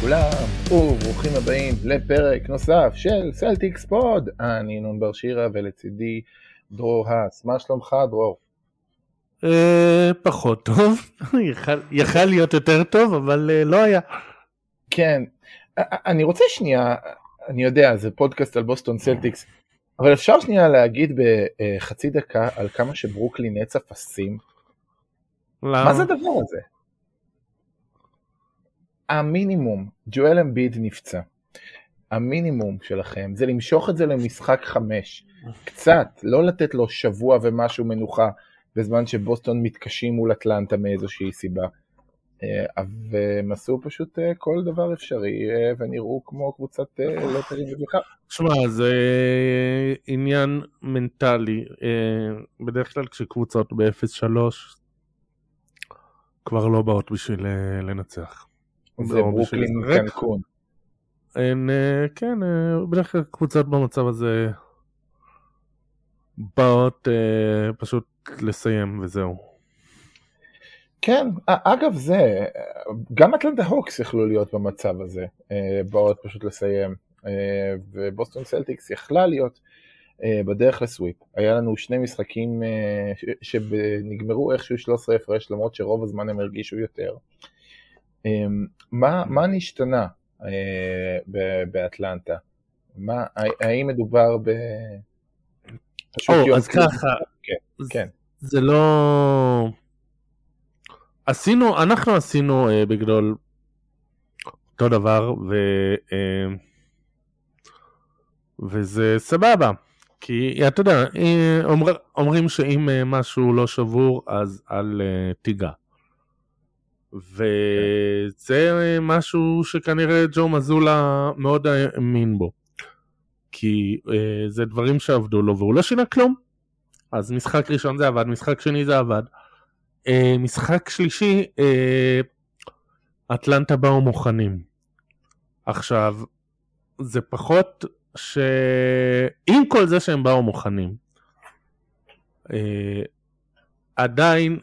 לכולם, וברוכים הבאים לפרק נוסף של סלטיקס pod. אני נון בר שירה ולצידי דרור האס. מה שלומך דרור? אה, פחות טוב, יכל להיות יותר טוב אבל אה, לא היה. כן, אני רוצה שנייה, אני יודע זה פודקאסט על בוסטון סלטיקס, אבל אפשר שנייה להגיד בחצי דקה על כמה שברוקלין נטס אפסים? מה זה הדבר הזה? המינימום, ג'ואל אמביד נפצע. המינימום שלכם זה למשוך את זה למשחק חמש. קצת, לא לתת לו שבוע ומשהו מנוחה בזמן שבוסטון מתקשים מול אטלנטה מאיזושהי סיבה. אה, והם עשו פשוט אה, כל דבר אפשרי אה, ונראו כמו קבוצת לא טובים בכלל. שמע, זה עניין מנטלי. בדרך כלל כשקבוצות ב-0-3 כבר לא באות בשביל לנצח. זה ברוקלין קנקון. הן, כן, בדרך כלל קבוצות במצב הזה באות פשוט לסיים וזהו. כן, אגב זה, גם אטלנטה הוקס יכלו להיות במצב הזה, אה, באות פשוט לסיים, אה, ובוסטון סלטיקס יכלה להיות אה, בדרך לסוויפ. היה לנו שני משחקים שנגמרו איכשהו 13 הפרש, למרות שרוב הזמן הם הרגישו יותר. מה, מה נשתנה באטלנטה? מה, האם מדובר ב... או, אז ככה, כן, כן. זה לא... עשינו, אנחנו עשינו uh, בגדול אותו דבר, ו, uh, וזה סבבה. כי אתה יודע, אה, אומר, אומרים שאם משהו לא שבור, אז אל תיגע. וזה משהו שכנראה ג'ו מזולה מאוד האמין בו. כי uh, זה דברים שעבדו לו והוא לא שינה כלום. אז משחק ראשון זה עבד, משחק שני זה עבד. אה, משחק שלישי, אה, אטלנטה באו מוכנים. עכשיו, זה פחות ש... עם כל זה שהם באו מוכנים, אה, עדיין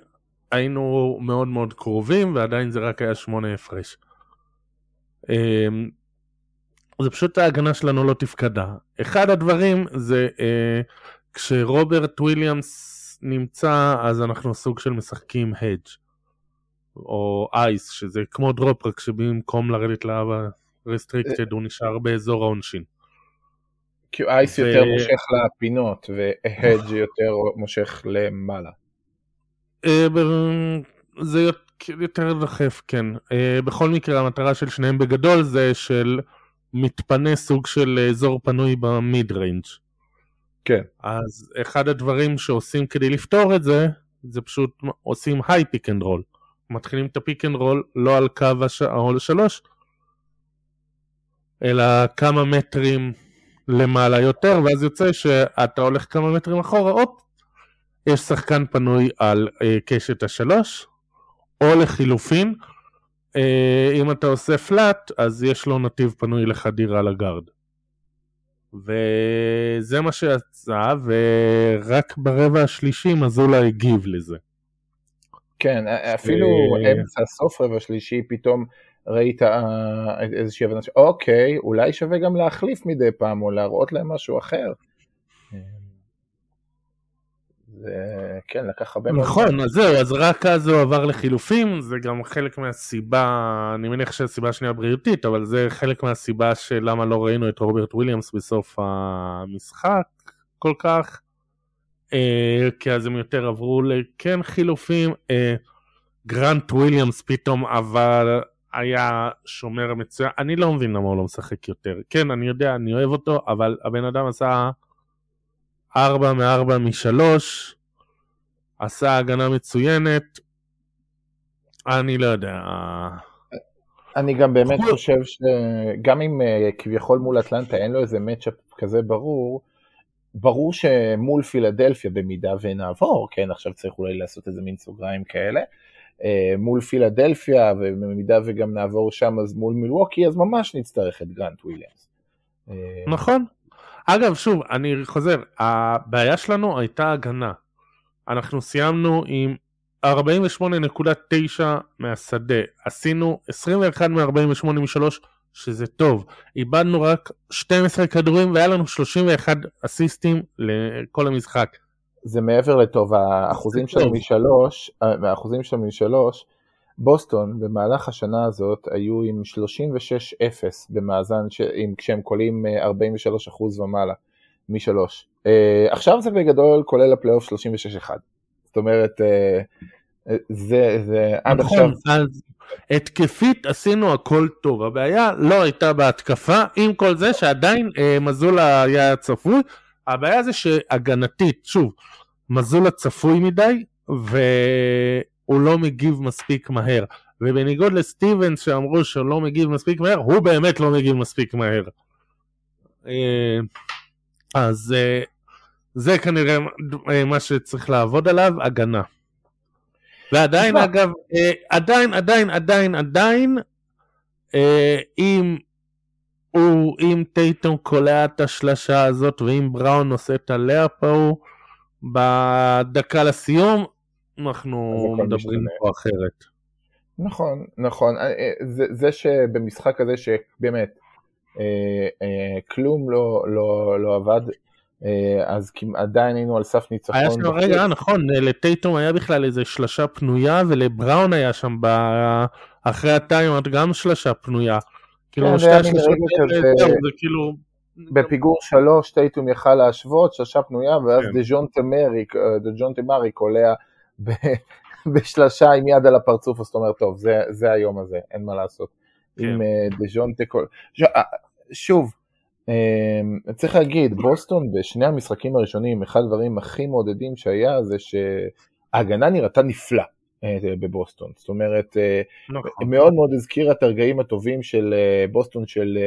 היינו מאוד מאוד קרובים ועדיין זה רק היה שמונה הפרש. אה, זה פשוט ההגנה שלנו לא תפקדה. אחד הדברים זה אה, כשרוברט וויליאמס נמצא אז אנחנו סוג של משחקים הדג' או ice שזה כמו drop רק שבמקום לרדת ל area restricted הוא נשאר באזור העונשין. כי ice יותר מושך לפינות וה hedge יותר מושך למעלה. אה, זה יותר דחף כן. אה, בכל מקרה המטרה של שניהם בגדול זה של מתפנה סוג של אזור פנוי ב mid range. כן. אז אחד הדברים שעושים כדי לפתור את זה, זה פשוט עושים high pick and roll. מתחילים את ה pick and roll לא על קו השלוש, אלא כמה מטרים למעלה יותר, ואז יוצא שאתה הולך כמה מטרים אחורה, הופ, יש שחקן פנוי על אה, קשת השלוש, או לחילופין, אה, אם אתה עושה flat, אז יש לו נתיב פנוי לחדירה לגארד. וזה מה שיצא, ורק ברבע השלישי מזולה הגיב לזה. כן, אפילו אמצע סוף רבע שלישי פתאום ראית אה, איזושהי הבנה שאוקיי, אולי שווה גם להחליף מדי פעם או להראות להם משהו אחר. זה כן לקח הרבה מאוד נכון אז זהו אז רק אז הוא עבר לחילופים זה גם חלק מהסיבה אני מניח שהסיבה השנייה בריאותית אבל זה חלק מהסיבה של למה לא ראינו את רוברט וויליאמס בסוף המשחק כל כך אה, כי אז הם יותר עברו לכן חילופים אה, גרנט וויליאמס פתאום אבל היה שומר מצוין אני לא מבין למה הוא לא משחק יותר כן אני יודע אני אוהב אותו אבל הבן אדם עשה 4 מ-4 מ-3, עשה הגנה מצוינת, אני לא יודע. אני גם באמת חושב שגם אם אה, כביכול מול אטלנטה אין לו איזה מצ'אפ כזה ברור, ברור שמול פילדלפיה במידה ונעבור, כן עכשיו צריך אולי לעשות איזה מין סוגריים כאלה, אה, מול פילדלפיה ובמידה וגם נעבור שם אז מול מילווקי אז ממש נצטרך את גרנט וויליאמס. אה, נכון, אגב, שוב, אני חוזר, הבעיה שלנו הייתה הגנה. אנחנו סיימנו עם 48.9 מהשדה, עשינו 21 מ-48 משלוש, שזה טוב. איבדנו רק 12 כדורים והיה לנו 31 אסיסטים לכל המשחק. זה מעבר לטוב, האחוזים שלנו משלוש, האחוזים שלנו משלוש, בוסטון במהלך השנה הזאת היו עם 36-0 במאזן, ש... עם, כשהם קולים 43% ומעלה משלוש. Uh, עכשיו זה בגדול כולל הפלייאוף 36-1. זאת אומרת, uh, זה, זה עד נכון, עכשיו... אז התקפית עשינו הכל טוב, הבעיה לא הייתה בהתקפה, עם כל זה שעדיין uh, מזולה היה צפוי, הבעיה זה שהגנתית, שוב, מזולה צפוי מדי, והוא לא מגיב מספיק מהר. ובניגוד לסטיבנס שאמרו שהוא לא מגיב מספיק מהר, הוא באמת לא מגיב מספיק מהר. אז זה כנראה מה שצריך לעבוד עליו, הגנה. ועדיין אגב, עדיין, עדיין, עדיין, עדיין, אם הוא, אם טייטום קולע את השלשה הזאת ואם בראון עושה את הלאפ ההוא בדקה לסיום, אנחנו מדברים פה אחרת. נכון, נכון. זה, זה שבמשחק הזה שבאמת אה, אה, כלום לא, לא, לא עבד, אה, אז עדיין היינו על סף ניצחון. היה שם, רגע, נכון, לטייטום היה בכלל איזה שלשה פנויה ולבראון היה שם ב... אחרי הטיימאוט גם שלשה פנויה. כאילו כן, שתי האלה, זהו, זה כאילו... בפיגור שלוש טייטום יכל להשוות, שלשה פנויה, ואז כן. דז'ון תמרי, דז'ון תמרי קולע בשלשה עם יד על הפרצוף, זאת אומרת, טוב, זה, זה היום הזה, אין מה לעשות. כן. עם דז'ון תקול... שוב, צריך להגיד, בוסטון בשני המשחקים הראשונים, אחד הדברים הכי מעודדים שהיה זה שההגנה נראתה נפלא. בבוסטון, זאת אומרת, נכון. מאוד מאוד הזכירה את הרגעים הטובים של בוסטון של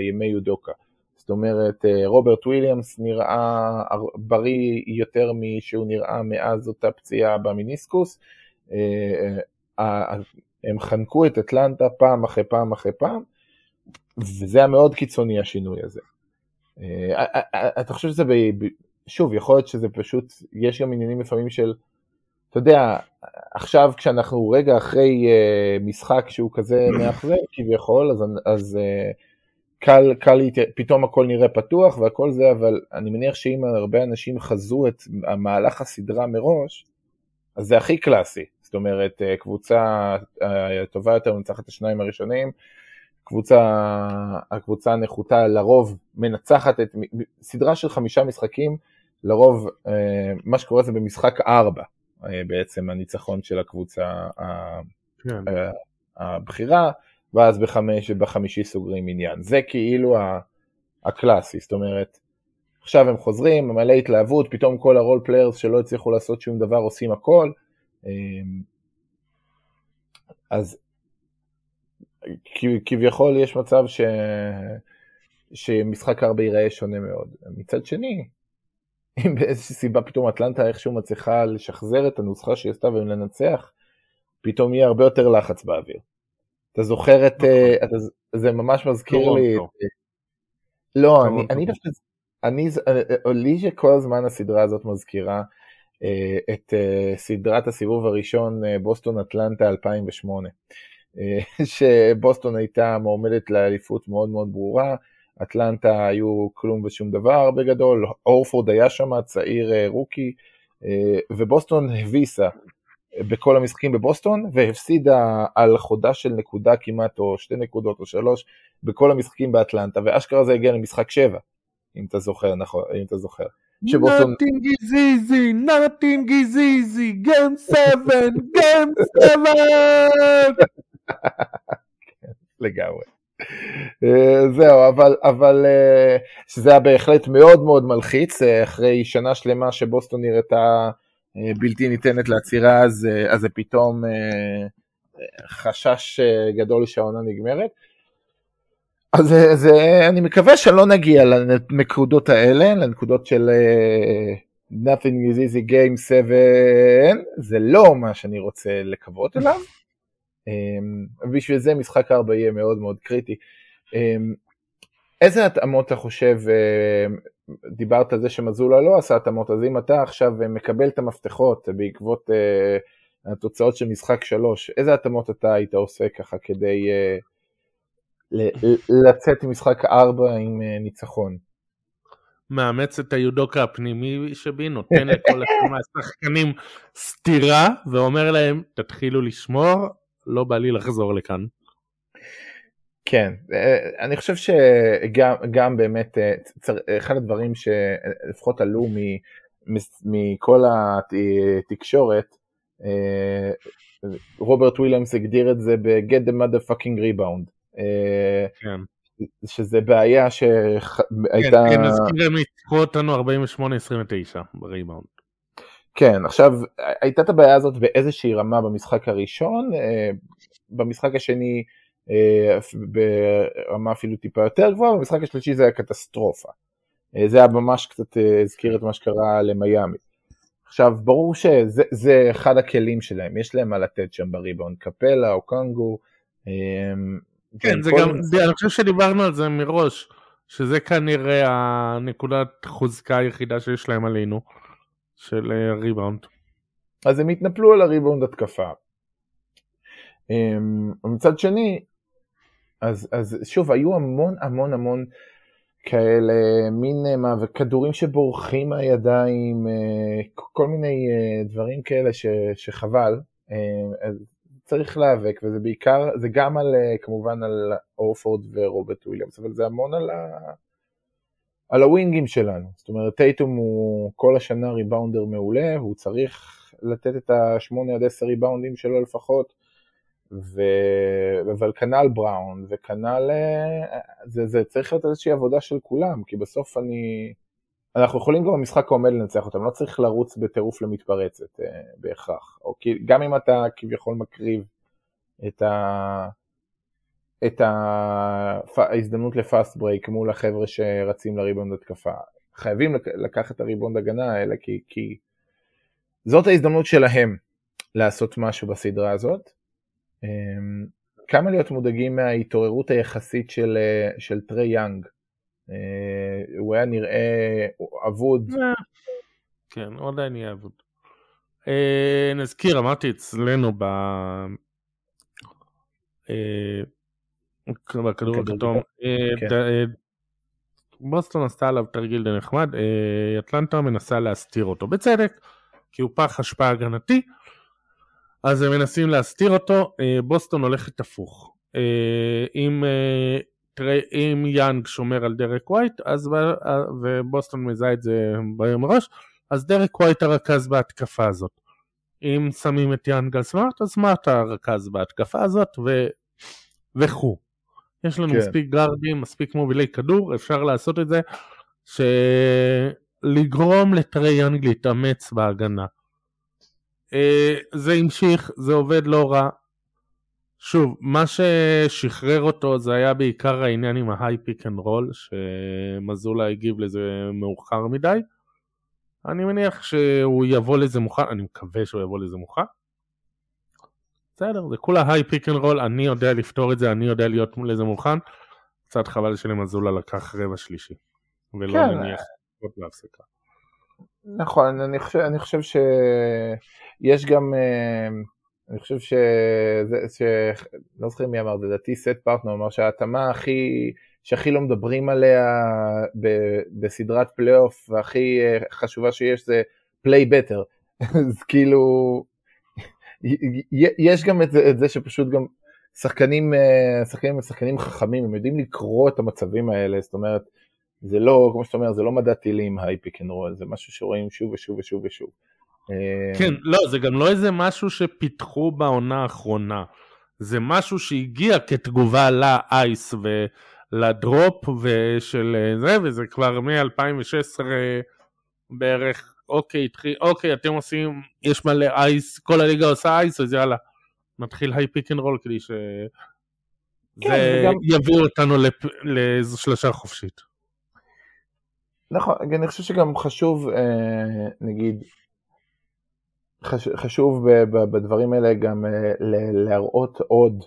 ימי יודוקה. זאת אומרת, רוברט וויליאמס נראה בריא יותר משהוא נראה מאז אותה פציעה במיניסקוס. הם חנקו את אטלנטה פעם אחרי פעם אחרי פעם, וזה היה מאוד קיצוני השינוי הזה. אתה חושב שזה, שוב, יכול להיות שזה פשוט, יש גם עניינים לפעמים של, אתה יודע, עכשיו כשאנחנו רגע אחרי משחק שהוא כזה מאכזב כביכול, אז, אז קל, קל, פתאום הכל נראה פתוח והכל זה, אבל אני מניח שאם הרבה אנשים חזו את המהלך הסדרה מראש, אז זה הכי קלאסי. זאת אומרת, uh, קבוצה אה, טובה יותר מנצחת את השניים הראשונים, קבוצה, הקבוצה הנחותה לרוב מנצחת את, סדרה של חמישה משחקים, לרוב אה, מה שקורה זה במשחק ארבע. בעצם הניצחון של הקבוצה כן. הבכירה, ואז בחמש ובחמישי סוגרים עניין. זה כאילו הקלאסי, זאת אומרת, עכשיו הם חוזרים, מלא התלהבות, פתאום כל ה role players שלא הצליחו לעשות שום דבר עושים הכל. אז כביכול יש מצב ש... שמשחק ארבע ייראה שונה מאוד. מצד שני, אם באיזושהי סיבה פתאום אטלנטה איכשהו מצליחה לשחזר את הנוסחה שהיא עשתה ולנצח, פתאום יהיה הרבה יותר לחץ באוויר. אתה זוכר את, נכון. אה, אתה, זה ממש מזכיר לי, לא, אני, אני דווקא, אני, אה, לי שכל הזמן הסדרה הזאת מזכירה אה, את סדרת הסיבוב הראשון בוסטון אטלנטה 2008, שבוסטון הייתה מועמדת לאליפות מאוד מאוד ברורה, אטלנטה היו כלום ושום דבר בגדול, אורפורד היה שם, צעיר אה, רוקי, אה, ובוסטון הביסה בכל המשחקים בבוסטון, והפסידה על חודה של נקודה כמעט, או שתי נקודות או שלוש, בכל המשחקים באטלנטה, ואשכרה זה הגיע למשחק שבע, אם אתה זוכר, נכון, אם אתה זוכר. שבוסטון... Nothing is easy, nothing is easy, game 7, game 7! לגמרי. אה, זהו, אבל, אבל אה, שזה היה בהחלט מאוד מאוד מלחיץ, אה, אחרי שנה שלמה שבוסטון נראתה בלתי ניתנת לעצירה, אז, אז זה פתאום חשש גדול שהעונה נגמרת. אז זה, זה, אני מקווה שלא נגיע לנקודות האלה, לנקודות של nothing is easy game 7, זה לא מה שאני רוצה לקוות אליו. בשביל זה משחק 4 יהיה מאוד מאוד קריטי. איזה התאמות אתה חושב, דיברת על זה שמזולה לא עשה התאמות, אז אם אתה עכשיו מקבל את המפתחות בעקבות התוצאות של משחק שלוש, איזה התאמות אתה היית עושה ככה כדי לצאת ממשחק ארבע עם ניצחון? מאמץ את היודוקה הפנימי שבי, נותן לכל אחד מהשחקנים סטירה ואומר להם תתחילו לשמור, לא בא לי לחזור לכאן. כן, אה, אני חושב שגם באמת, אה, אחד הדברים שלפחות עלו מכל התקשורת, אה, רוברט וויליאמס הגדיר את זה ב-get the motherfucking rebound. כן. שזה בעיה שהייתה... כן, כן, נזכיר הם ניצחו אותנו 48-29 בריבאונד. כן, עכשיו, הייתה את הבעיה הזאת באיזושהי רמה במשחק הראשון, במשחק השני אה, ברמה אפילו טיפה יותר גבוהה, במשחק השלישי זה היה קטסטרופה. אה, זה היה ממש קצת אה, הזכיר את מה שקרה למיאמי. עכשיו, ברור שזה אחד הכלים שלהם, יש להם מה לתת שם בריבאונד, קפלה או קנגו. כן, זה גם, זה... אני חושב שדיברנו על זה מראש, שזה כנראה הנקודת חוזקה היחידה שיש להם עלינו, של ריבאונד. אז הם התנפלו על הריבאונד התקפה. מצד שני, אז, אז שוב, היו המון המון המון כאלה, מין אה, מה, וכדורים שבורחים מהידיים, אה, כל מיני אה, דברים כאלה ש, שחבל. צריך להיאבק, וזה בעיקר, זה גם על, כמובן על אורפורד ורוברט וויליאמס, אבל זה המון על, ה, על הווינגים שלנו. זאת אומרת, טייטום הוא כל השנה ריבאונדר מעולה, והוא צריך לתת את ה-8 עד 10 ריבאונדים שלו לפחות. ו... אבל כנ"ל בראון וכנ"ל, אה, זה, זה צריך להיות איזושהי עבודה של כולם, כי בסוף אני, אנחנו יכולים גם במשחק העומד לנצח אותם, לא צריך לרוץ בטירוף למתפרצת אה, בהכרח, או כי, גם אם אתה כביכול מקריב את, ה... את ה... ההזדמנות ל fast break מול החבר'ה שרצים לריבאונד התקפה, חייבים לקחת את הריבאונד הגנה האלה, כי, כי זאת ההזדמנות שלהם לעשות משהו בסדרה הזאת. אמ, כמה להיות מודאגים מההתעוררות היחסית של, אה, של טרי יאנג. אה, הוא היה נראה אבוד. אה, כן, הוא עדיין יהיה אבוד. נזכיר, אמרתי אצלנו ב... בכדור הכתום, כן. בוסטון עשתה עליו תרגיל די נחמד, אטלנטה מנסה להסתיר אותו, בצדק, כי הוא פח השפעה הגנתי, אז הם מנסים להסתיר אותו, אה, בוסטון הולכת הפוך. אה, אם, אה, אם יאנג שומר על דרק ווייט, אז, ובוסטון מזהה את זה מראש, אז דרק ווייט הרכז בהתקפה הזאת. אם שמים את יאנג על סמארט, אז סמארט הרכז בהתקפה הזאת, ו... וכו'. יש לנו כן. מספיק גארדים, מספיק מובילי כדור, אפשר לעשות את זה, שלגרום לטרי יאנג להתאמץ בהגנה. אה, זה המשיך, זה עובד לא רע. שוב, מה ששחרר אותו זה היה בעיקר העניין עם ה high pick and roll, שמזולה הגיב לזה מאוחר מדי. אני מניח שהוא יבוא לזה מוכן, אני מקווה שהוא יבוא לזה מוכן. בסדר, זה כולה high pick and roll, אני יודע לפתור את זה, אני יודע להיות לזה מוכן. קצת חבל שלמזולה לקח רבע שלישי, ולא כן. נניח להפסקה. נכון, אני חושב, אני חושב שיש גם, אה, אני חושב שזה, ש... לא זוכר מי אמר, לדעתי סת' פרטנאו אמר שההתאמה הכי, שהכי לא מדברים עליה ב, בסדרת פלייאוף והכי אה, חשובה just play better, אז כאילו, יש גם את זה, את זה שפשוט גם שחקנים, אה, שחקנים הם שחקנים חכמים, הם יודעים לקרוא את המצבים האלה, זאת אומרת, זה לא, כמו שאתה אומר, זה לא מדע טילים high pick and roll, זה משהו שרואים שוב ושוב ושוב ושוב. אה, כן, לא, זה גם לא איזה משהו שפיתחו בעונה האחרונה. זה משהו שהגיע כתגובה ל ice ול drop ושל אה, זה, וזה כבר מ-2016 בערך, אוקיי, התחיל, אוקיי, אתם עושים, יש מלא ice, כל הליגה עושה ice, אז יאללה, נתחיל high pick and roll כדי ש... כן, זה גם... יביא אותנו לשלשה חופשית. נכון, אני חושב שגם חשוב, אה, נגיד, חשוב בדברים האלה גם אה, להראות עוד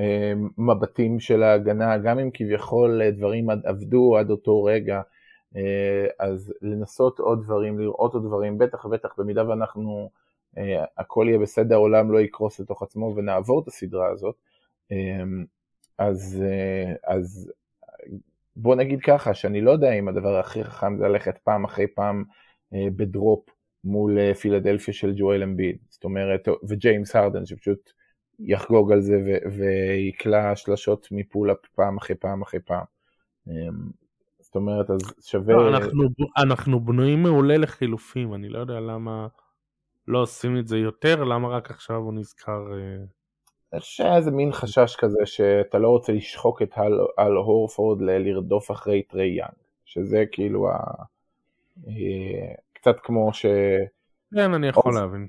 אה, מבטים של ההגנה, גם אם כביכול דברים עבדו עד אותו רגע, אז לנסות עוד דברים, לראות עוד דברים, בטח ובטח במידה ואנחנו הכל יהיה בסדר, העולם לא יקרוס לתוך עצמו ונעבור את הסדרה הזאת. אז, אז בוא נגיד ככה, שאני לא יודע אם הדבר הכי חכם זה ללכת פעם אחרי פעם בדרופ מול פילדלפיה של ג'ואל אמביד, זאת אומרת, וג'יימס הרדן שפשוט יחגוג על זה ויקלע שלשות מפולאפ פעם אחרי פעם אחרי פעם. זאת אומרת, אז שווה... לא, אנחנו, אנחנו בנויים מעולה לחילופים, אני לא יודע למה לא עושים את זה יותר, למה רק עכשיו הוא נזכר... אני חושב שהיה איזה מין חשש כזה שאתה לא רוצה לשחוק את אל הורפורד לרדוף אחרי טרי יאנג, שזה כאילו ה... אה, קצת כמו ש... כן, אני יכול להבין.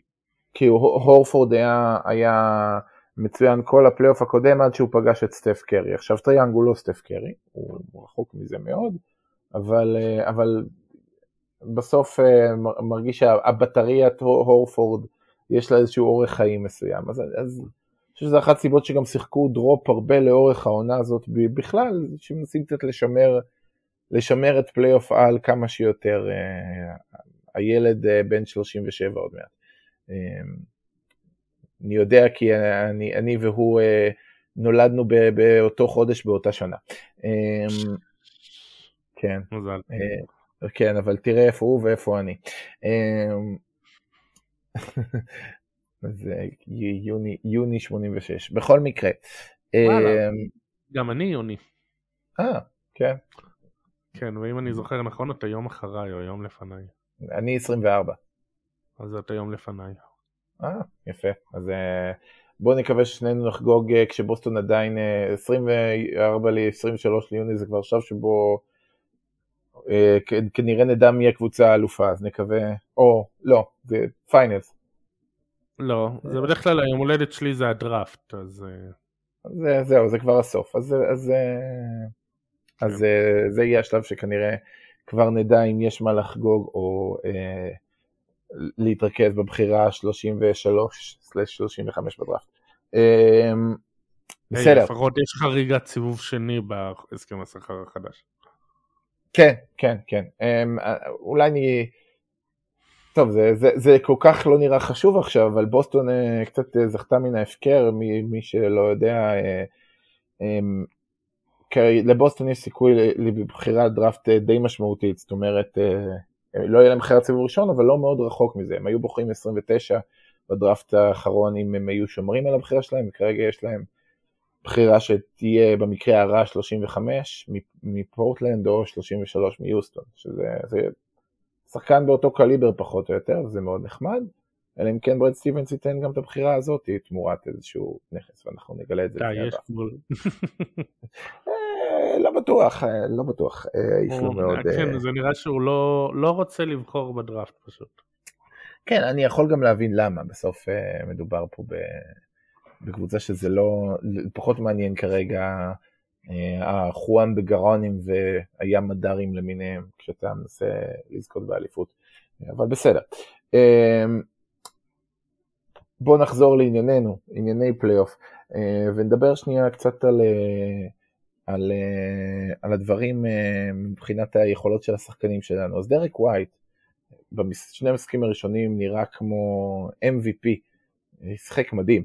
כאילו הורפורד היה, היה מצוין כל הפלייאוף הקודם עד שהוא פגש את סטף קרי. עכשיו טרי יאנג הוא לא סטף קרי, הוא רחוק מזה מאוד, אבל, אה, אבל בסוף אה, מרגיש שלבטריית הורפורד יש לה איזשהו אורך חיים מסוים. אז, אז חושב שזו אחת הסיבות שגם שיחקו drop הרבה לאורך העונה הזאת בכלל, שמנסים קצת לשמר, לשמר את פלייאוף אל כמה שיותר. אה, הילד בן 37 עוד מעט. אני יודע כי אני, אני והוא נולדנו באותו חודש באותה שנה. כן. מזל. אה, כן, אבל תראה איפה הוא ואיפה אני. זה אה, יוני, יוני 86. בכל מקרה. אמ, גם אני יוני. אה, כן. כן, ואם אני זוכר נכון, אתה יום אחריי או יום לפניי. אני 24. אז אתה יום לפניי. אה, יפה. אז אה, בואו נקווה ששנינו נחגוג כשבוסטון עדיין 24 ל-23 ליוני, זה כבר עכשיו שבו אה, כנראה נדע מי הקבוצה האלופה, אז נקווה, או לא, זה finals. לא, זה בדרך כלל היום הולדת שלי זה הדראפט, אז... אה, זה, זהו, זה כבר הסוף, אז, אז, אז כן. זה יהיה השלב שכנראה כבר נדע אם יש מה לחגוג או אה, להתרכז בבחירה ה-33/35 בדראפט. אה, בסדר. לפחות יש חריגת סיבוב שני בהסכם השכר החדש. כן, כן, כן. אמ, אה, אולי אני... טוב, זה, זה, זה כל כך לא נראה חשוב עכשיו, אבל בוסטון אה, קצת אה, זכתה מן ההפקר, מי, מי שלא יודע, אמ, לבוסטון יש סיכוי לבחירת דראפט די משמעותית, זאת אומרת, לא יהיה להם בחירת סיבוב ראשון, אבל לא מאוד רחוק מזה, הם היו בוחרים 29 בדראפט האחרון אם הם היו שומרים על הבחירה שלהם, וכרגע יש להם בחירה שתהיה במקרה הרע 35 מפורטלנד או 33 מיוסטון, שזה שחקן באותו קליבר פחות או יותר, וזה מאוד נחמד, אלא אם כן ברד סטיבנס ייתן גם את הבחירה הזאת תמורת איזשהו נכס, ואנחנו נגלה את זה. די, יש גבול. אה, לא בטוח, אה, לא בטוח, אה, יש לו מאוד... כן, זה נראה שהוא לא, לא רוצה לבחור בדראפט פשוט. כן, אני יכול גם להבין למה, בסוף מדובר פה. בקבוצה שזה לא, פחות מעניין כרגע אה, החואן בגרונים והים מדרים למיניהם, כשאתה מנסה לזכות באליפות, אבל בסדר. אה, בואו נחזור לענייננו, ענייני פלייאוף, אה, ונדבר שנייה קצת על, על, על הדברים מבחינת היכולות של השחקנים שלנו. אז דרק ווייט, בשני המשחקים הראשונים נראה כמו MVP, שיחק מדהים.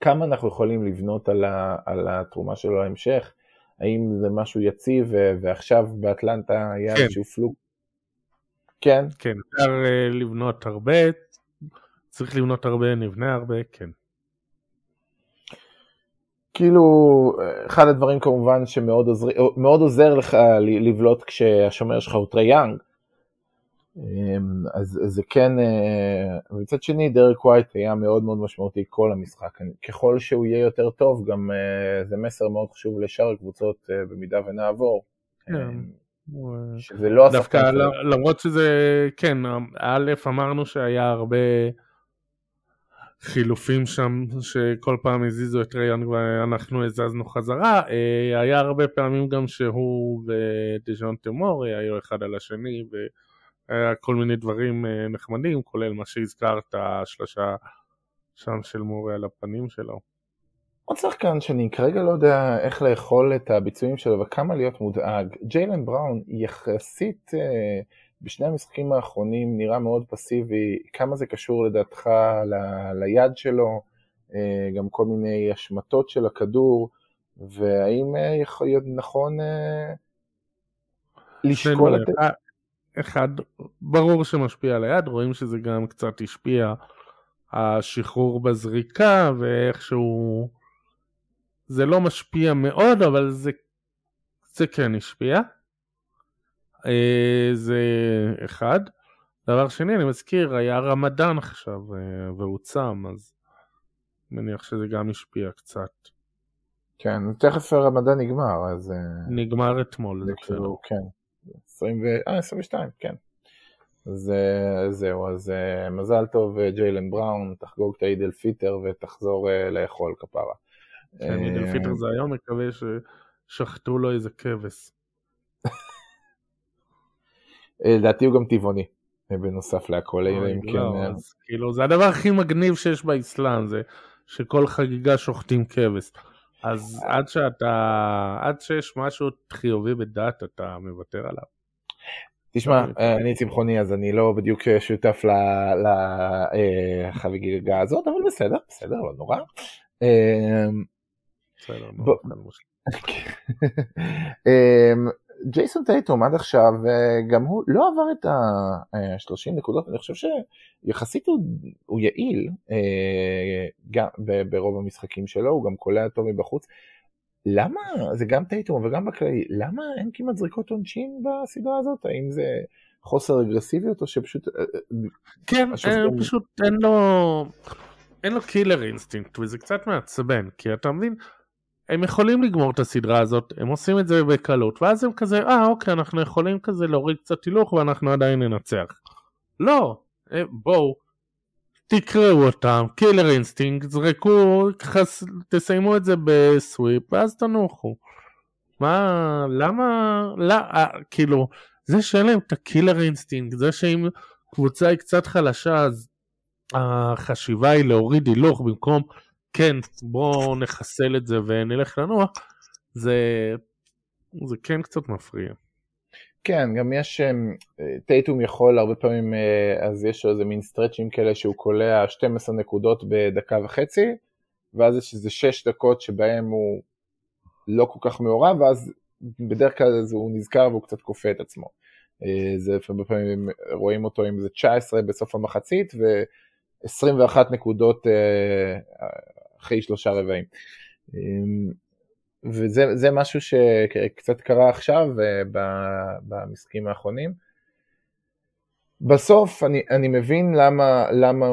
כמה אנחנו יכולים לבנות על, ה, על התרומה שלו להמשך? האם זה משהו יציב ועכשיו באטלנטה היה כן. איזשהו פלוג? כן. כן, אפשר אה, לבנות הרבה, צריך לבנות הרבה, נבנה הרבה, כן. כאילו, אחד הדברים כמובן שמאוד עוזר, עוזר לך לבלוט כשהשומר שלך הוא טרי יאנג, אמ, אז זה כן, אה, מצד שני דרק ווייט היה מאוד מאוד משמעותי כל המשחק, ככל שהוא יהיה יותר טוב גם אה, זה מסר מאוד חשוב לשאר הקבוצות אה, במידה ונעבור. כן. אמ, שזה לא דווקא למרות שזה, כן, א' אמרנו שהיה הרבה חילופים שם שכל פעם הזיזו את ריאן ואנחנו הזזנו חזרה, היה הרבה פעמים גם שהוא ודז'ון תמורי היו אחד על השני היה כל מיני דברים אה, נחמדים, כולל מה שהזכרת, השלושה שם של מורה על הפנים שלו. עוד שחקן שאני כרגע לא יודע איך לאכול את הביצועים שלו וכמה להיות מודאג, ג'יילן בראון יחסית אה, בשני המשחקים האחרונים נראה מאוד פסיבי, כמה זה קשור לדעתך ל- ליד שלו, אה, גם כל מיני השמטות של הכדור, והאם יכול להיות נכון לשקול את... אחד, ברור שמשפיע על היד, רואים שזה גם קצת השפיע השחרור בזריקה ואיכשהו זה לא משפיע מאוד אבל זה, זה כן השפיע. אה, זה אחד. דבר שני, אני מזכיר, היה רמדאן עכשיו אה, והוא צם, אז מניח שזה גם השפיע קצת. כן, תכף הרמדאן נגמר, אז... אה, נגמר אתמול, זה כאילו, כן. 20 ו... אה, 22, כן. אז זהו, אז מזל טוב ג'יילן בראון, תחגוג את האיד אל פיטר ותחזור לאכול כפרה. כן, איד אל פיטר זה היום, מקווה ששחטו לו איזה כבש. לדעתי הוא גם טבעוני, בנוסף להכל, אלא אם כן... לא, אז כאילו, זה הדבר הכי מגניב שיש באסלאם, זה שכל חגיגה שוחטים כבש. אז עד שאתה, עד שיש משהו חיובי בדת, אתה מוותר עליו. תשמע, אה, אני צמחוני אז אני לא בדיוק שותף לחגיגה הזאת, אבל בסדר, בסדר, לא נורא. בסדר, נורא. ג'ייסון טייטום עד עכשיו, גם הוא לא עבר את ה-30 נקודות, אני חושב שיחסית הוא, הוא יעיל אה, גם ברוב המשחקים שלו, הוא גם קולע טוב מבחוץ. למה, זה גם טייטום וגם בכללי, למה אין כמעט זריקות עונשין בסדרה הזאת? האם זה חוסר אגרסיביות או שפשוט... אה, אה, כן, השופטים... פשוט אין לו... אין לו killer instinct וזה קצת מעצבן כי אתה מבין הם יכולים לגמור את הסדרה הזאת, הם עושים את זה בקלות, ואז הם כזה, אה אוקיי, אנחנו יכולים כזה להוריד קצת הילוך ואנחנו עדיין ננצח. לא, אה, בואו, תקראו אותם, killer instinct, זרקו, חס... תסיימו את זה ב sweep, ואז תנוחו. מה, למה, לא, אה, כאילו, זה שאין להם את ה killer instinct, זה שאם קבוצה היא קצת חלשה, אז החשיבה היא להוריד הילוך במקום כן, בואו נחסל את זה ונלך לנוח, זה, זה כן קצת מפריע. כן, גם יש, אמ, טייטום יכול הרבה פעמים, אה, אז יש לו איזה מין stretch ים כאלה שהוא קולע 12 נקודות בדקה וחצי, ואז יש איזה 6 דקות שבהם הוא לא כל כך מעורב, ואז בדרך כלל הוא נזכר והוא קצת כופה את עצמו. אה, זה הרבה פעמים רואים אותו עם איזה 19 בסוף המחצית, ו-21 נקודות אה, אחרי שלושה רבעים. וזה משהו שקצת קרה עכשיו אה, במשחקים האחרונים. בסוף אני, אני מבין למה, למה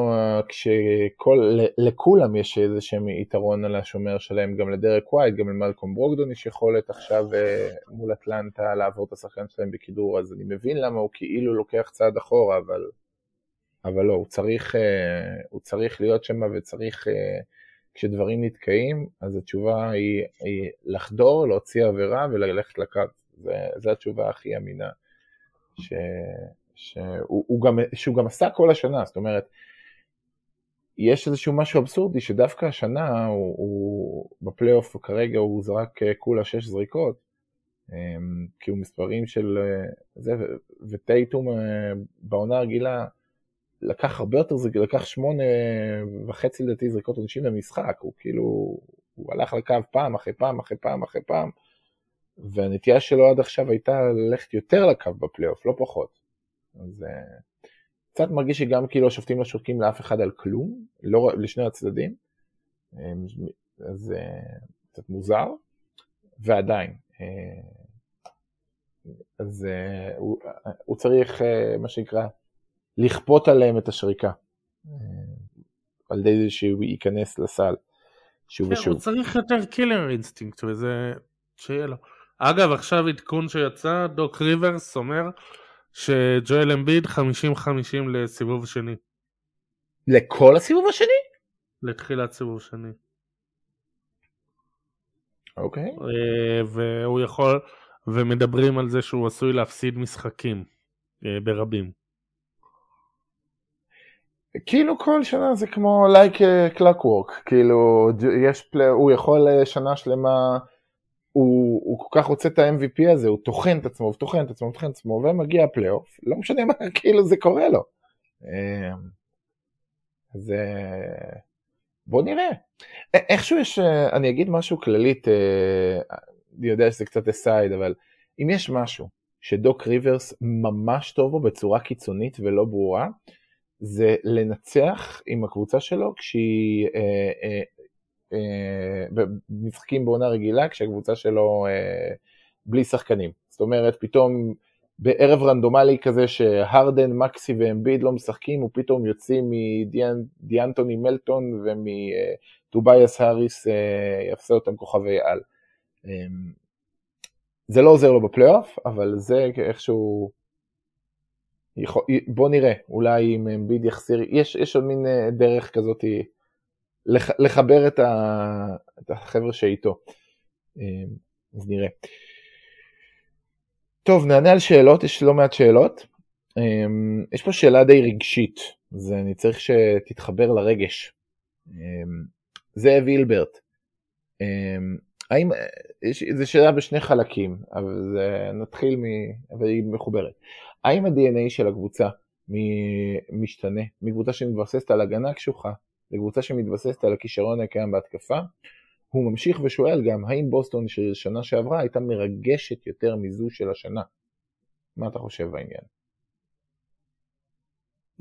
כשלכולם יש איזה שהם יתרון על השומר שלהם, גם לדרק ווייט, גם למלקום ברוקדון יש יכולת עכשיו אה, מול אטלנטה לעבור את השחקן שלהם בכידור, אז אני מבין למה הוא כאילו לוקח צעד אחורה, אבל, אבל לא, הוא צריך, אה, הוא צריך להיות שם וצריך כשדברים נתקעים, אז התשובה היא, היא לחדור, להוציא עבירה וללכת לקו. זו התשובה הכי אמינה ש, שהוא, גם, שהוא גם עשה כל השנה, זאת אומרת, יש איזשהו משהו אבסורדי שדווקא השנה הוא, הוא בפלייאוף כרגע הוא זרק כולה שש זריקות, אמ, כי הוא מספרים של זה, וטייטום אה, בעונה הרגילה לקח הרבה יותר זריקות, לקח שמונה וחצי לדעתי זריקות עונשים במשחק, הוא כאילו, הוא הלך לקו פעם אחרי פעם אחרי פעם אחרי פעם, והנטייה שלו עד עכשיו הייתה ללכת יותר לקו בפלייאוף, לא פחות. אז uh, קצת מרגיש שגם כאילו השופטים לא שורקים לאף אחד על כלום, לא לשני הצדדים, אז uh, קצת מוזר, ועדיין. Uh, אז הוא, הוא צריך, מה שנקרא, לכפות עליהם את השריקה. על ידי זה שהוא ייכנס לסל שוב כן, ושוב. הוא צריך יותר killer instinct וזה שיהיה לו. אגב עכשיו עדכון שיצא דוק ריברס אומר שג'ואל אמביד 50-50 לסיבוב שני. לכל הסיבוב השני? לתחילת סיבוב שני. אוקיי. אה, והוא יכול ומדברים על זה שהוא עשוי להפסיד משחקים אה, ברבים. כאילו כל שנה זה כמו like clockwork, כאילו יש פלי, הוא יכול אה, שנה שלמה הוא, הוא כל כך רוצה את ה-MVP הזה, הוא טוחן את עצמו, טוחן את עצמו, טוחן את עצמו, ומגיע הפלייאוף, לא משנה מה, כאילו זה קורה לו. אמ, אז בוא נראה. איכשהו יש, אני אגיד משהו כללית, אה, אני יודע שזה קצת aside, אבל אם יש משהו שדוק ריברס ממש טוב בו בצורה קיצונית ולא ברורה, זה לנצח עם הקבוצה שלו כשהיא אה, אה, אה, משחקים בעונה רגילה כשהקבוצה שלו אה, בלי שחקנים. זאת אומרת, פתאום בערב רנדומלי כזה שהרדן, מקסי ואמביד לא משחקים, הוא פתאום יוצא מדיאנטוני מלטון ומטובייס האריס אה, אותם כוכבי על. זה לא עוזר לו בפלייאוף, אבל זה איכשהו... בוא נראה, אולי אם אמביד יחסיר, יש, יש עוד מין דרך כזאת לח, לחבר את, ה, את החבר'ה שאיתו. אמ, אז נראה. טוב, נענה על שאלות, יש לא מעט שאלות. אמ, יש פה שאלה די רגשית, אז אני צריך שתתחבר לרגש. אמ, זאב הילברט, האם, זו שאלה בשני חלקים, אבל זה, נתחיל מ... אבל היא מחוברת. האם ה-DNA של הקבוצה משתנה מקבוצה שמתבססת על הגנה קשוחה לקבוצה שמתבססת על הכישרון הקיים בהתקפה. הוא ממשיך ושואל גם, האם בוסטון של שנה שעברה הייתה מרגשת יותר מזו של השנה? מה אתה חושב בעניין?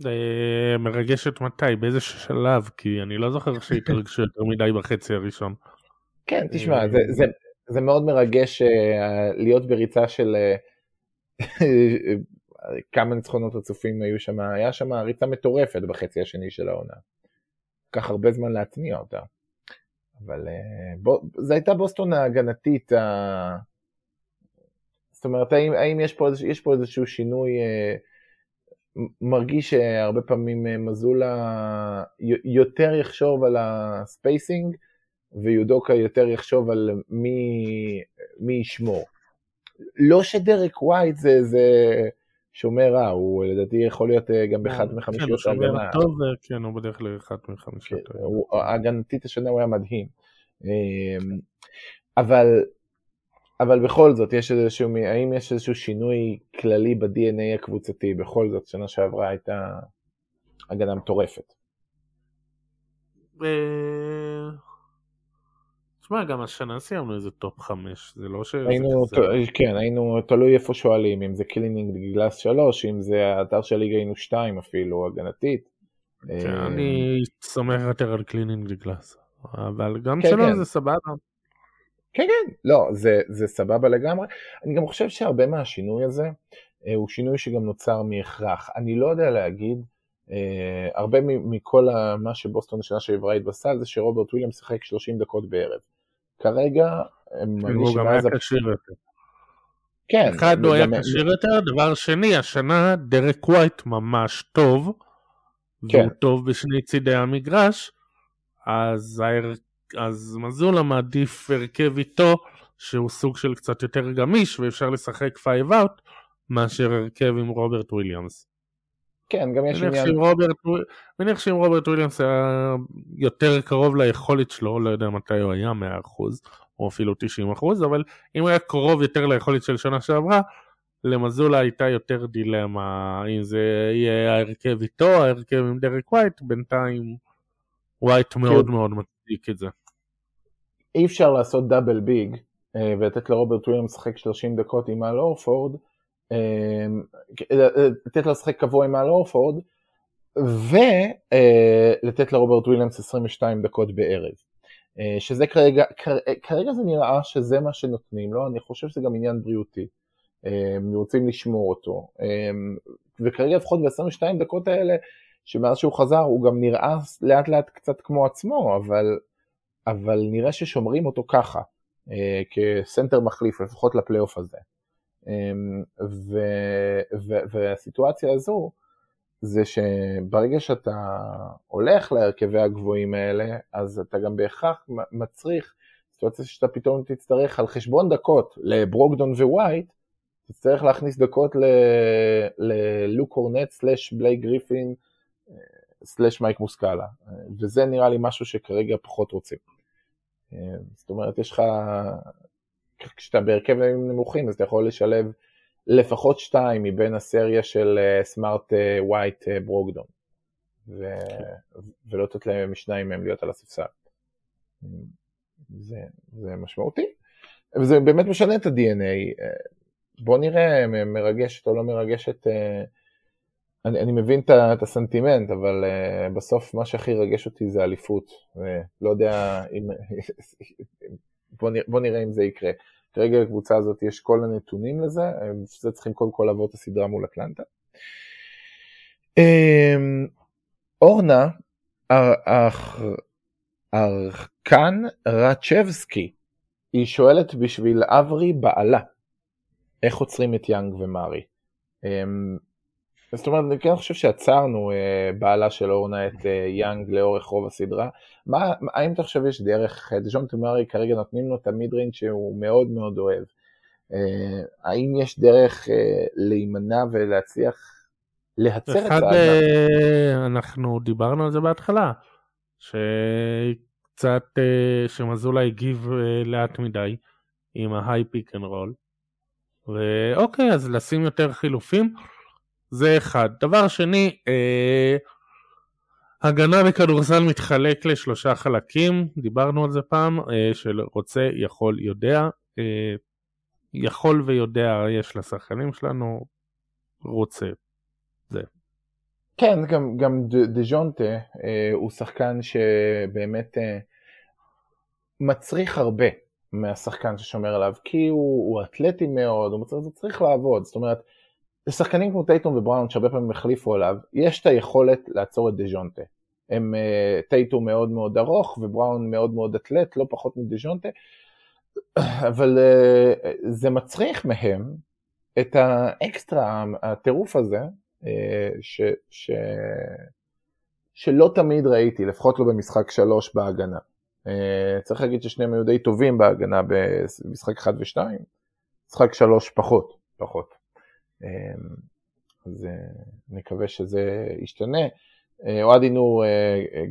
אה, מרגשת מתי? באיזה שלב? כי אני לא זוכר שהתרגשו יותר מדי בחצי הראשון. כן, תשמע, אה, זה, זה, זה מאוד מרגש אה, להיות בריצה של כמה ניצחונות רצופים היו שם, היה שם ריצה מטורפת בחצי השני של העונה. לקח הרבה זמן להתניע אותה. אבל אה, בוא, זו הייתה בוסטון ההגנתית, ה... זאת אומרת, האם, האם יש, פה, יש פה איזשהו שינוי, אה, מרגיש שהרבה פעמים אה, מזולה יותר יחשוב על הספייסינג, ויודוקה יותר יחשוב על מי, מי ישמור. לא שדרק ווייט זה, זה שומר רע, הוא לדעתי יכול להיות אה, גם באחד כן, מחמישיות כן, ההגנה. כן, הוא טוב, אה, כן, הוא בדרך לאחד מחמישיות. כן, הגנתית השנה הוא היה מדהים. אמ, אבל, אבל בכל זאת, יש איזשהו, האם יש איזשהו שינוי כללי ב-DNA הקבוצתי? בכל זאת, שנה שעברה הייתה הגנה מטורפת. תשמע, גם השנה סיימנו איזה top חמש, זה לא ש... היינו, ת... כן, היינו, תלוי איפה שואלים, אם זה Cleaning Glass שלוש, אם זה האתר של ליגה היינו שתיים אפילו, הגנתית. כן, אה, אני סומך יותר על Cleaning Glass, אבל גם כן, שלו כן. זה סבבה. כן, כן, לא, זה, זה סבבה לגמרי. אני גם חושב שהרבה מהשינוי הזה, אה, הוא שינוי שגם נוצר מהכרח. אני לא יודע להגיד, אה, הרבה מכל מה שבוסטון בשנה שעברה התבססה זה שרוברט וויליאם שיחק 30 דקות בערב. כרגע, הוא גם היה כשיר יותר. כן. אחד, הוא היה כשיר יותר, דבר שני, השנה דרק ווייט ממש טוב, כן. והוא טוב בשני צידי המגרש, אז, ההר... אז מזולה מעדיף הרכב איתו, שהוא סוג של קצת יותר גמיש, ואפשר לשחק five out, מאשר הרכב עם רוברט וויליאמס. כן, גם יש עניין... מניח שאם רוברט וויליאמס היה יותר קרוב ליכולת שלו, לא יודע מתי הוא היה 100%, או אפילו 90%, אבל אם הוא היה קרוב יותר ליכולת של שנה שעברה, למזולה הייתה יותר דילמה, אם זה יהיה ההרכב איתו, ההרכב עם דרק ווייט, בינתיים ווייט מאוד מאוד מצדיק את זה. אי אפשר לעשות double big אה, ולתת לרוברט וויליאמס לשחק 30 דקות עם אל הורפורד, לתת לו לשחק קבוע עם אל הורפורד, ולתת לרוברט וויליאמס 22 דקות בערב. אה, שזה כרגע, כרגע זה נראה שזה מה שנותנים לו, אני חושב שזה גם עניין בריאותי. אה, הם רוצים לשמור אותו. אה, וכרגע לפחות ב-22 דקות האלה, שמאז שהוא חזר, הוא גם נראה לאט לאט קצת כמו עצמו, אבל, אבל נראה ששומרים אותו ככה, כסנטר מחליף, לפחות לפלייאוף הזה. ו, ו, והסיטואציה הזו, זה שברגע שאתה הולך להרכבי הגבוהים האלה, אז אתה גם בהכרח מצריך סיטואציה שאתה פתאום תצטרך על חשבון דקות לברוקדון ווייט, תצטרך להכניס דקות ללוק הורנט סלאש בליי גריפין סלאש מייק מוסקאלה, וזה נראה לי משהו שכרגע פחות רוצים. זאת אומרת, יש לך כשאתה בהרכב נמוכים אז אתה יכול לשלב לפחות שתיים מבין הסריה של סמארט ווייט ברוקדון. ו... ולא לתת להם משניים מהם להיות על הספסל. זה, זה משמעותי, וזה באמת משנה את ה-DNA. בוא נראה מרגשת או לא מרגשת, אני, אני מבין את הסנטימנט, אבל בסוף מה שהכי רגש אותי זה אליפות. לא יודע אם... בוא נראה, בוא נראה אם זה יקרה. כרגע לקבוצה הזאת יש כל הנתונים לזה, זה צריכים קודם כל לעבור את הסדרה מול אטלנטה. אמ, אורנה ארכן רצ'בסקי, היא שואלת בשביל אברי בעלה, איך עוצרים את יאנג ומרי. זאת אומרת, אני כן חושב שעצרנו אה, בעלה של אורנה את אה, יאנג לאורך רוב הסדרה. מה, האם אתה חושב יש דרך, דז'ון תמרי כרגע נותנים לו את המידרינג שהוא מאוד מאוד אוהב. אה, האם יש דרך להימנע ולהצליח לעצור את אחד, אה, אנחנו דיברנו על זה בהתחלה, שקצת, אה, שמאזולה הגיב אה, לאט מדי עם ה high pick and roll. ואוקיי, אז לשים יותר חילופים, זה אחד. דבר שני, אה, הגנה בכדורסל מתחלק לשלושה חלקים, דיברנו על זה פעם, אה, של רוצה, יכול, יודע. אה, יכול ויודע יש לשחקנים שלנו, רוצה. זה. כן, גם, גם דז'ונטה אה, הוא שחקן שבאמת אה, מצריך הרבה מהשחקן ששומר עליו, כי הוא, הוא אתלטי מאוד, הוא מצריך, צריך לעבוד, זאת אומרת, לשחקנים כמו טייטום ובראון שהרבה פעמים החליפו עליו, יש את היכולת לעצור את דז'ונטה. הם אה, טייטום מאוד מאוד ארוך ובראון מאוד מאוד אתלט, לא פחות מדז'ונטה, אבל אה, זה מצריך מהם את האקסטרה, הטירוף הזה, אה, ש, ש, שלא תמיד ראיתי, לפחות לא במשחק שלוש בהגנה. צריך להגיד ששניהם היו די טובים בהגנה במשחק אחד ושתיים, משחק שלוש פחות, פחות. אה, אז נקווה שזה ישתנה. אוהדי נור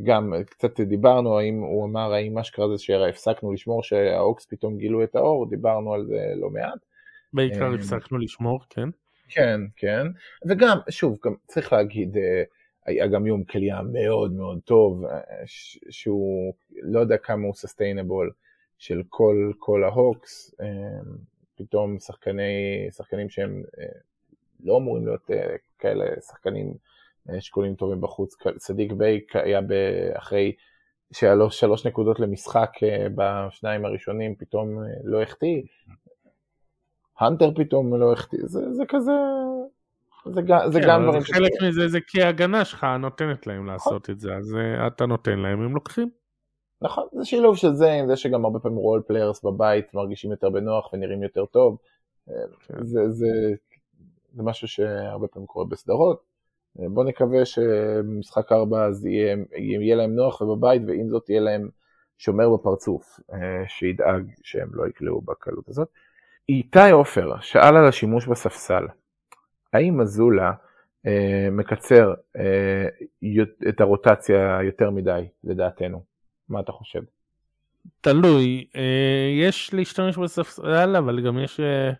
גם קצת דיברנו, האם הוא אמר האם מה שקרה זה שהפסקנו לשמור שהאוקס פתאום גילו את האור, דיברנו על זה לא מעט. בעיקר הפסקנו לשמור, כן. כן, כן, וגם, שוב, גם צריך להגיד, אה, היה גם יום קליעה מאוד מאוד טוב, אה, שהוא לא יודע כמה הוא sustainable של כל, כל ההוקס, אה, פתאום שחקני, שחקנים שהם לא אמורים להיות כאלה שחקנים שקולעים טובים בחוץ, סדיק ביי היה אחרי לו שלוש נקודות למשחק בשניים הראשונים, פתאום לא החטיא, האנטר פתאום לא החטיא, זה, זה כזה, זה, זה כן, גם דברים ש... חלק מזה זה כי ההגנה שלך נותנת להם לעשות את זה, אז אה, אתה נותן להם, הם לוקחים. נכון, זה שילוב של זה עם זה שגם הרבה פעמים role players בבית מרגישים יותר בנוח ונראים יותר טוב. כן. זה, זה, זה משהו שהרבה פעמים קורה בסדרות. בוא נקווה שבמשחק 4 אז יהיה, יהיה להם נוח ובבית, ועם זאת יהיה להם שומר בפרצוף, אה, שידאג שהם לא יקלעו בקלות הזאת. איתי עופר שאל על השימוש בספסל, האם אזולה אה, מקצר אה, את הרוטציה יותר מדי לדעתנו? מה אתה חושב? תלוי, אה, יש להשתמש בספסל אבל גם יש אה,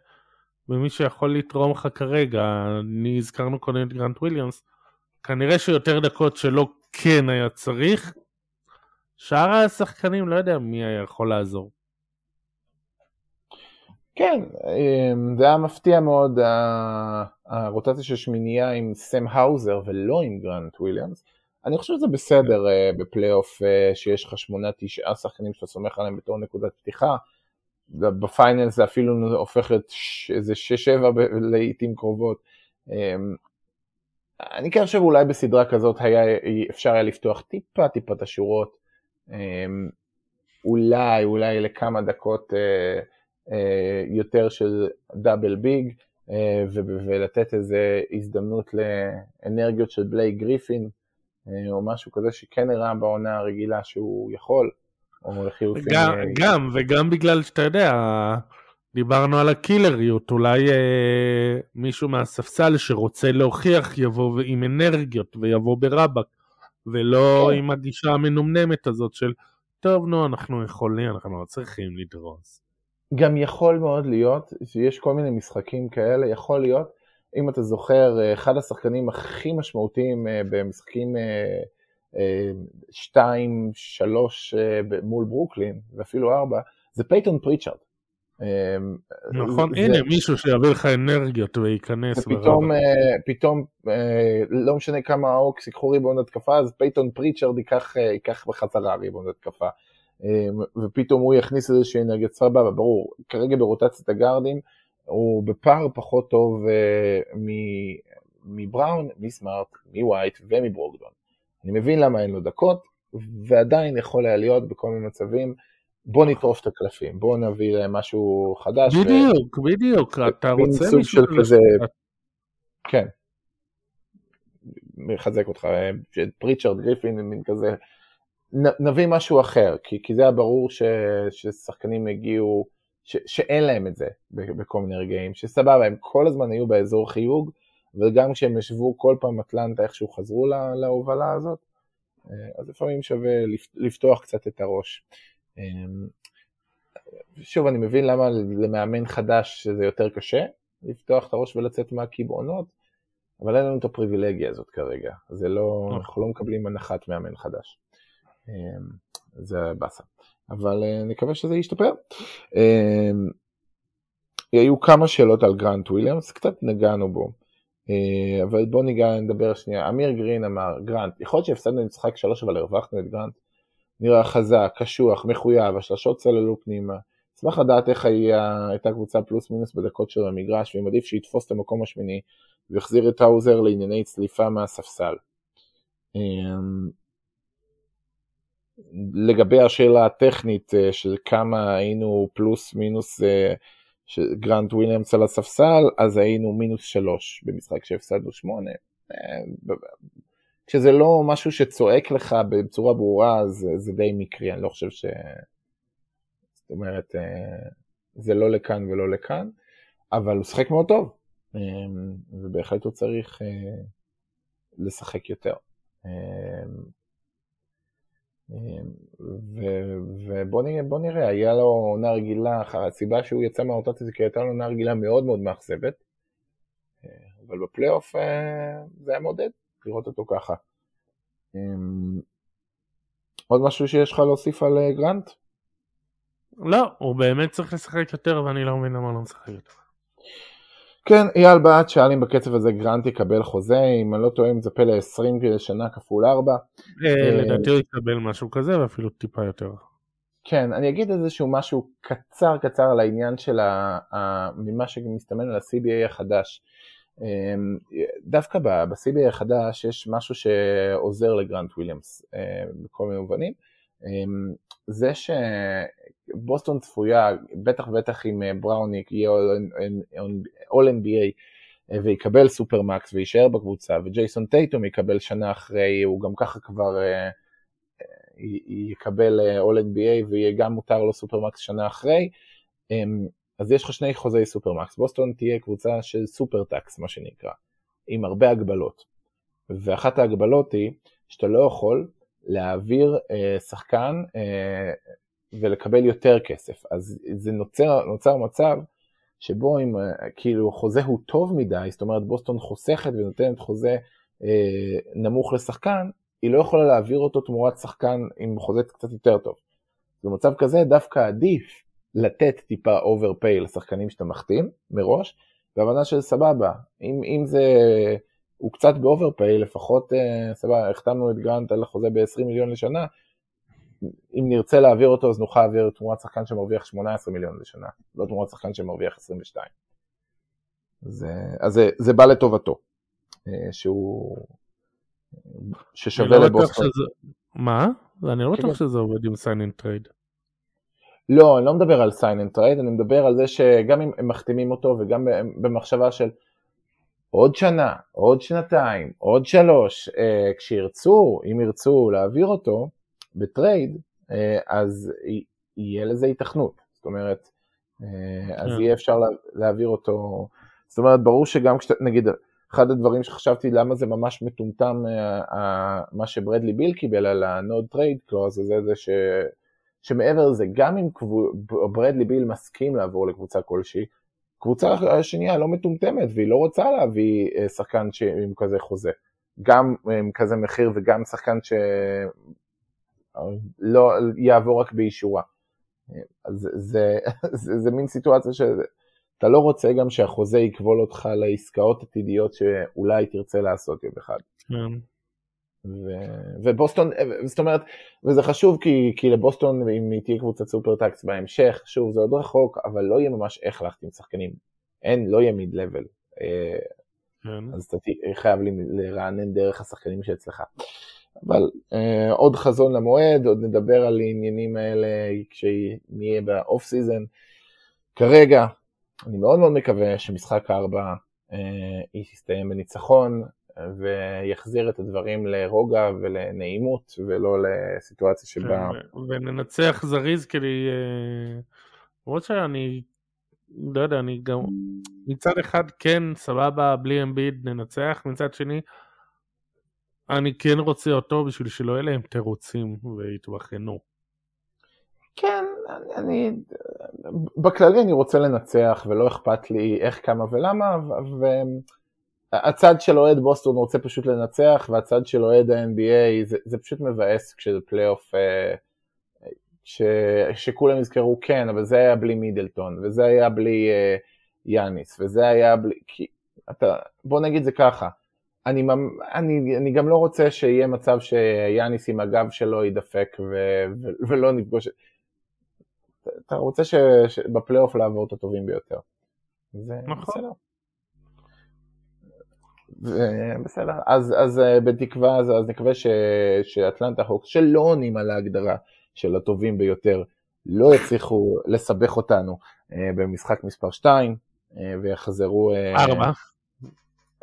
במי שיכול לתרום לך כרגע, אני הזכרנו קודם את גרנט וויליאמס, כנראה שיותר דקות שלא כן היה צריך, שאר השחקנים לא יודע מי היה יכול לעזור. כן, אמ, זה היה מפתיע מאוד הרוטציה של שמינייה עם סם האוזר ולא עם גרנט וויליאמס. אני חושב שזה בסדר אה, בפלייאוף אה, שיש לך שמונה תשעה שחקנים שאתה סומך עליהם בתור נקודת פתיחה. ב final זה אפילו הופך את איזה שש שבע לעיתים קרובות. אמ, אני כן חושב אולי בסדרה כזאת היה, אפשר היה לפתוח טיפה טיפה את השורות. אמ, אולי, אולי לכמה דקות אה, אה, יותר של דאבל ביג, אה, ולתת איזה הזדמנות לאנרגיות של בלייק גריפין, או משהו כזה שכן הראה בעונה הרגילה שהוא יכול, או לחילופין... גם, גם, וגם בגלל שאתה יודע, דיברנו על הקילריות, אולי אה, מישהו מהספסל שרוצה להוכיח יבוא עם אנרגיות ויבוא ברבק, ולא כן. עם הגישה המנומנמת הזאת של, טוב נו, אנחנו יכולים, אנחנו לא צריכים לדרוס. גם יכול מאוד להיות שיש כל מיני משחקים כאלה, יכול להיות, אם אתה זוכר, אחד השחקנים הכי משמעותיים במשחקים 2, 3 מול ברוקלין, ואפילו 4, זה פייתון פריצ'ארד. אמ, נכון, זה, הנה מישהו שיביא לך אנרגיות וייכנס. ופתאום, אה, פתאום, אה, לא משנה כמה הוקס ייקחו ריבאונד התקפה, אז פייתון פריצ'ארד ייקח, אה, ייקח בחזרה ריבאונד התקפה. אמ, ופתאום הוא יכניס איזושהי אנרגיה סבבה, ברור, כרגע ברוטציית הגארדים הוא בפער פחות טוב אה, מבראון, מסמארט, מווייט ומברוקדון. אני מבין למה אין לו דקות, ועדיין יכול היה להיות בכל מיני מצבים. בוא נטרוף את הקלפים, בוא נביא להם משהו חדש. בדיוק, ו... בדיוק, אתה רוצה מישהו... של כזה... כן. מחזק אותך, פריצ'רד גריפין, מין כזה, נ, נביא משהו אחר, כי, כי זה היה ברור ש, ששחקנים הגיעו, ש, שאין להם את זה בכל מיני רגעים, שסבבה, הם כל הזמן היו באזור חיוג, וגם כשהם ישבו כל פעם אטלנטה איכשהו חזרו לה, להובלה הזאת, אה, אז לפעמים שווה לפתוח קצת את הראש. אמ, שוב, אני מבין למה למאמן חדש זה יותר קשה, לפתוח את הראש ולצאת מהקיבעונות, אבל אין לנו את הפריבילגיה הזאת כרגע, זה לא, נכון. אנחנו לא מקבלים הנחת מאמן חדש. אמ, זה באסה. אבל אה, נקווה שזה ישתפר. היו כמה שאלות על גרנט וויליאמס, קצת נגענו בו. אה, אבל בוא ניגע, נדבר שנייה. אמיר גרין אמר, גרנט, יכול להיות שהפסדנו משחק שלוש אבל הרווחנו את גרנט. נראה חזק, קשוח, מחויב, השלשות צללו פנימה. אשמח לדעת איך הייתה קבוצה פלוס מינוס בדקות של המגרש, ואם עדיף שיתפוס את המקום השמיני ויחזיר את האוזר לענייני צליפה מהספסל. אמ, לגבי השאלה הטכנית אה, של כמה היינו פלוס מינוס אה, גרנט וויליאמס על הספסל, אז היינו מינוס שלוש במשחק שהפסדנו שמונה. אה, כשזה לא משהו שצועק לך בצורה ברורה, אז זה די מקרי, אני לא חושב ש... זאת אומרת, אה, זה לא לכאן ולא לכאן, אבל הוא שחק מאוד טוב, אה, ובהחלט הוא צריך לשחק יותר. ובוא נראה, נראה, היה לו עונה רגילה, הסיבה שהוא יצא מהאוטציה זה כי הייתה לו עונה רגילה מאוד מאוד מאכזבת, אבל בפלייאוף זה היה מעודד. לראות אותו ככה. אמ, עוד משהו שיש לך להוסיף על אה, גרנט? לא, הוא באמת צריך לשחק יותר ואני לא מבין למה הוא לא משחק יותר. כן, אייל בעט שאל אם בקצב הזה גרנט יקבל חוזה, אם אני לא טועה, מצפה ל-20 שנה כפול 4. אה, אה, לדעתי הוא יקבל משהו כזה ואפילו טיפה יותר. כן, אני אגיד איזשהו משהו קצר קצר על העניין של ממה שמסתמן על ה-CBA החדש. אמ, דווקא ב-CBA החדש יש משהו שעוזר לגרנט וויליאמס אה, בכל מיני מובנים. אמ, זה שבוסטון צפויה, בטח ובטח אם אה, בראוניק יהיה All NBA אה, ויקבל סופרמקס ויישאר בקבוצה, וג'ייסון טייטום יקבל שנה אחרי, הוא גם ככה כבר יקבל All NBA ויהיה גם מותר לו supermax שנה אחרי. אמ, אז יש לך שני חוזי supermax, בוסטון תהיה קבוצה של super tax מה שנקרא, עם הרבה הגבלות. ואחת ההגבלות היא שאתה לא יכול להעביר אה, שחקן אה, ולקבל יותר כסף. אז זה נוצר, נוצר מצב שבו אם אה, כאילו חוזה הוא טוב מדי, זאת אומרת בוסטון חוסכת ונותנת חוזה אה, נמוך לשחקן, היא לא יכולה להעביר אותו תמורת שחקן עם חוזה קצת יותר טוב. במצב כזה דווקא עדיף לתת טיפה overpay לשחקנים שאתה מחתים מראש, והבנה של סבבה, אם, אם זה, הוא קצת ב overpay, לפחות אה, סבבה, החתמנו את גרנט על החוזה ב-20 מיליון לשנה, אם נרצה להעביר אותו אז נוכל להעביר תמורת שחקן שמרוויח 18 מיליון לשנה, לא תמורת שחקן שמרוויח 22. זה, אז זה, זה בא לטובתו, אה, שהוא, ששווה לא לבוסטון. שזה... מה? אני לא בטוח כן. שזה עובד עם sign and trade. לא, אני לא מדבר על sign and trade, אני מדבר על זה שגם אם הם מחתימים אותו וגם במחשבה של עוד שנה, עוד שנתיים, עוד שלוש, אה, כשירצו, אם ירצו להעביר אותו ב trade, אה, אז יהיה לזה היתכנות. זאת אומרת, אה, אז כן. יהיה אפשר לה, להעביר אותו. זאת אומרת, ברור שגם כשאתה, נגיד, אחד הדברים שחשבתי למה זה ממש מטומטם, מה שברדלי ביל קיבל על ה-node trade clause, זה זה ש... שמעבר לזה, גם אם ברדלי ביל מסכים לעבור לקבוצה כלשהי, קבוצה השנייה לא מטומטמת והיא לא רוצה להביא אה, שחקן עם כזה חוזה. גם עם כזה מחיר וגם שחקן שלא יעבור רק באישורה. אז זה, זה, זה, זה מין סיטואציה שאתה לא רוצה גם שהחוזה יכבול אותך לעסקאות עתידיות שאולי תרצה לעשות יום אחד. ו... ובוסטון, זאת אומרת, וזה חשוב כי, כי לבוסטון, אם היא תהיה קבוצת סופרטקס בהמשך, שוב, זה עוד רחוק, אבל לא יהיה ממש איך להחתים שחקנים. אין, לא יהיה מיד לבל. אה, כן. אז אתה חייב לרענן דרך השחקנים שאצלך. אבל אה, עוד חזון למועד, עוד נדבר על העניינים האלה כשנהיה ב off season. כרגע, אני מאוד מאוד מקווה שמשחק הארבע אה, יסתיים בניצחון, ויחזיר את הדברים לרוגע ולנעימות, ולא לסיטואציה שבה... כן, וננצח זריז כדי... אה, למרות שאני לא יודע, אני גם... מצד אחד כן, סבבה, בלי אמביד ננצח, מצד שני, אני כן רוצה אותו בשביל שלא יהיה להם תירוצים ויתבחנו. כן, אני, אני... בכללי אני רוצה לנצח ולא אכפת לי איך, כמה ולמה, ו... הצד של אוהד בוסטון רוצה פשוט לנצח, והצד של אוהד ה-NBA זה, זה פשוט מבאס כשזה פלייאוף, אה, ש, שכולם יזכרו כן, אבל זה היה בלי מידלטון, וזה היה בלי אה, יאניס, וזה היה בלי, כי, אתה, בוא נגיד זה ככה, אני, אני, אני גם לא רוצה שיהיה מצב שיאניס עם הגב שלו יידפק ו, ו, ולא נפגוש, אתה רוצה שבפלייאוף לעבור את הטובים ביותר. זה נכון. בסדר. בסדר, אז, אז אה, בתקווה, אז, אז נקווה ש, שאטלנטה הוקס, שלא עונים על ההגדרה של הטובים ביותר, לא יצליחו לסבך אותנו אה, במשחק מספר 2, אה, ויחזרו... 4.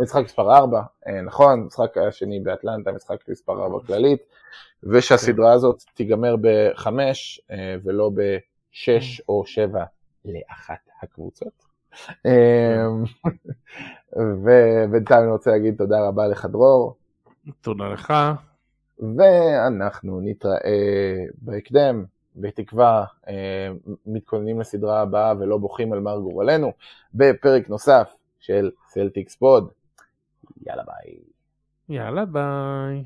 משחק מספר 4, נכון, משחק השני באטלנטה, משחק מספר 4 כללית, ושהסדרה הזאת תיגמר ב-5 ולא ב-6 או 7 לאחת הקבוצות. אמ, ובינתיים אני רוצה להגיד תודה רבה לך דרור. תודה לך. ואנחנו נתראה בהקדם, בתקווה אה, מתכוננים לסדרה הבאה ולא בוכים על מר גורלנו, בפרק נוסף של סלטיקס פוד. יאללה ביי. יאללה ביי.